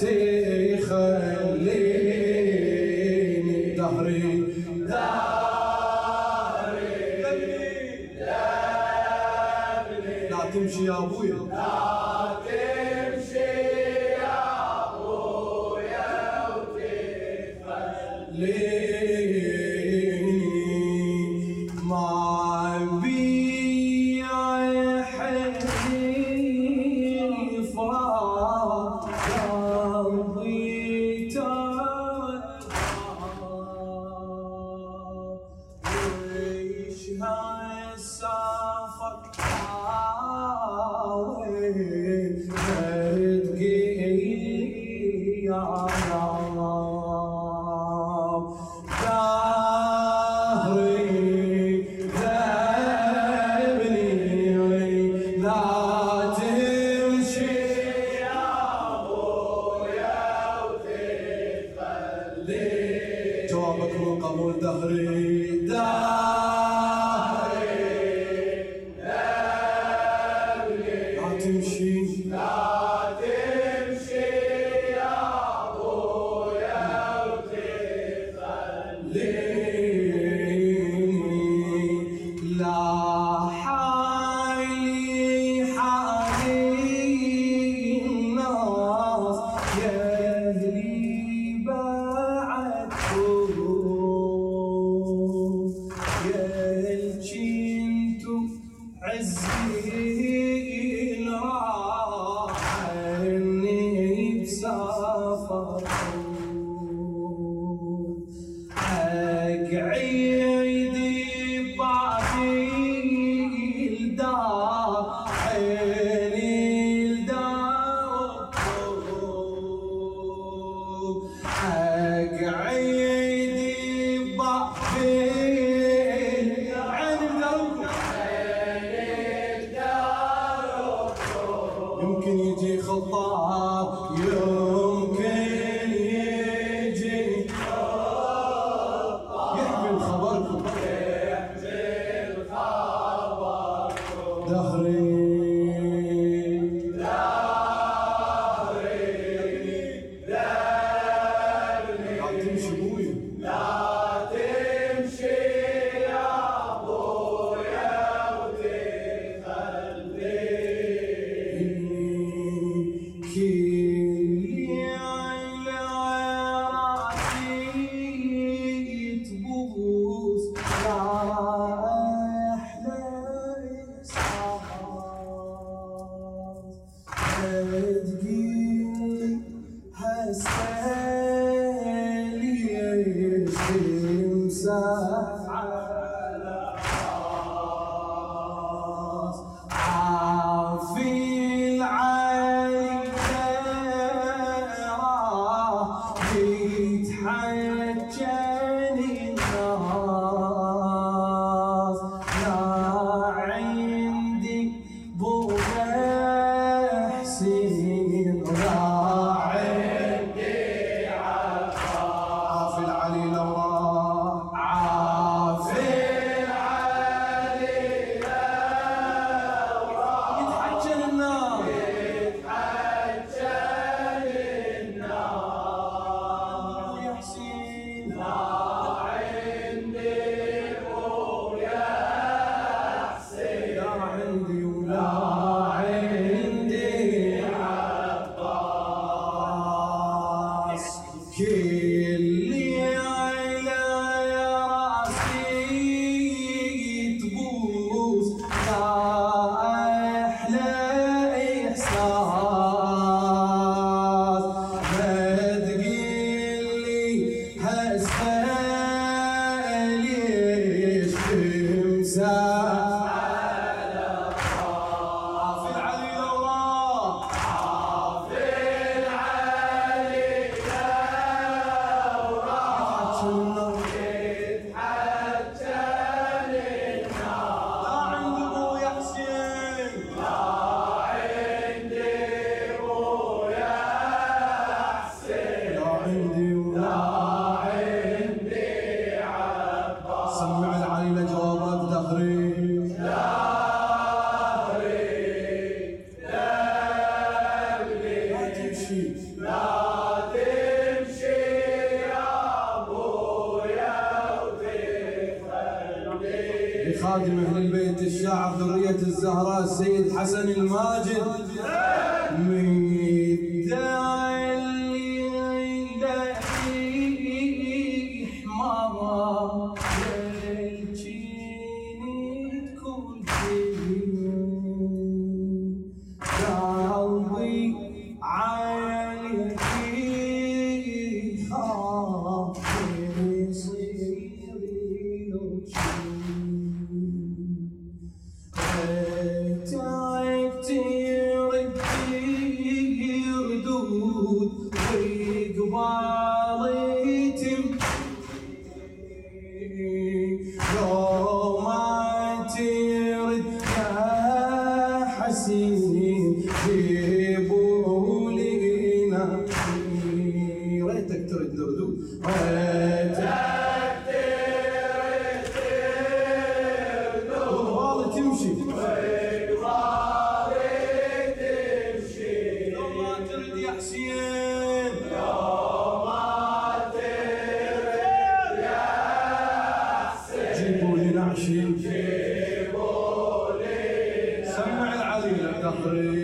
حياتي خليني دهري دهري دهري لا تمشي يا ابويا لا تمشي يا ابويا وتخليني يا رب ظهري ذبني لا تمشي يا ابويا وتخلي قبول دهري. بعيدي باسي الدار حق عيني Yeah. love. Awesome. خادم أهل البيت الشاعر ذرية الزهراء السيد حسن الماجد. من Amen.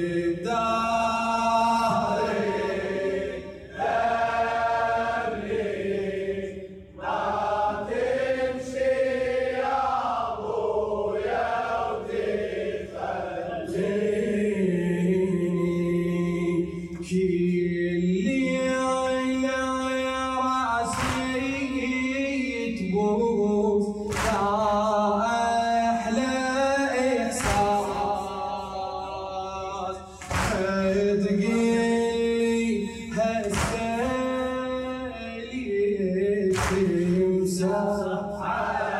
Hallelujah.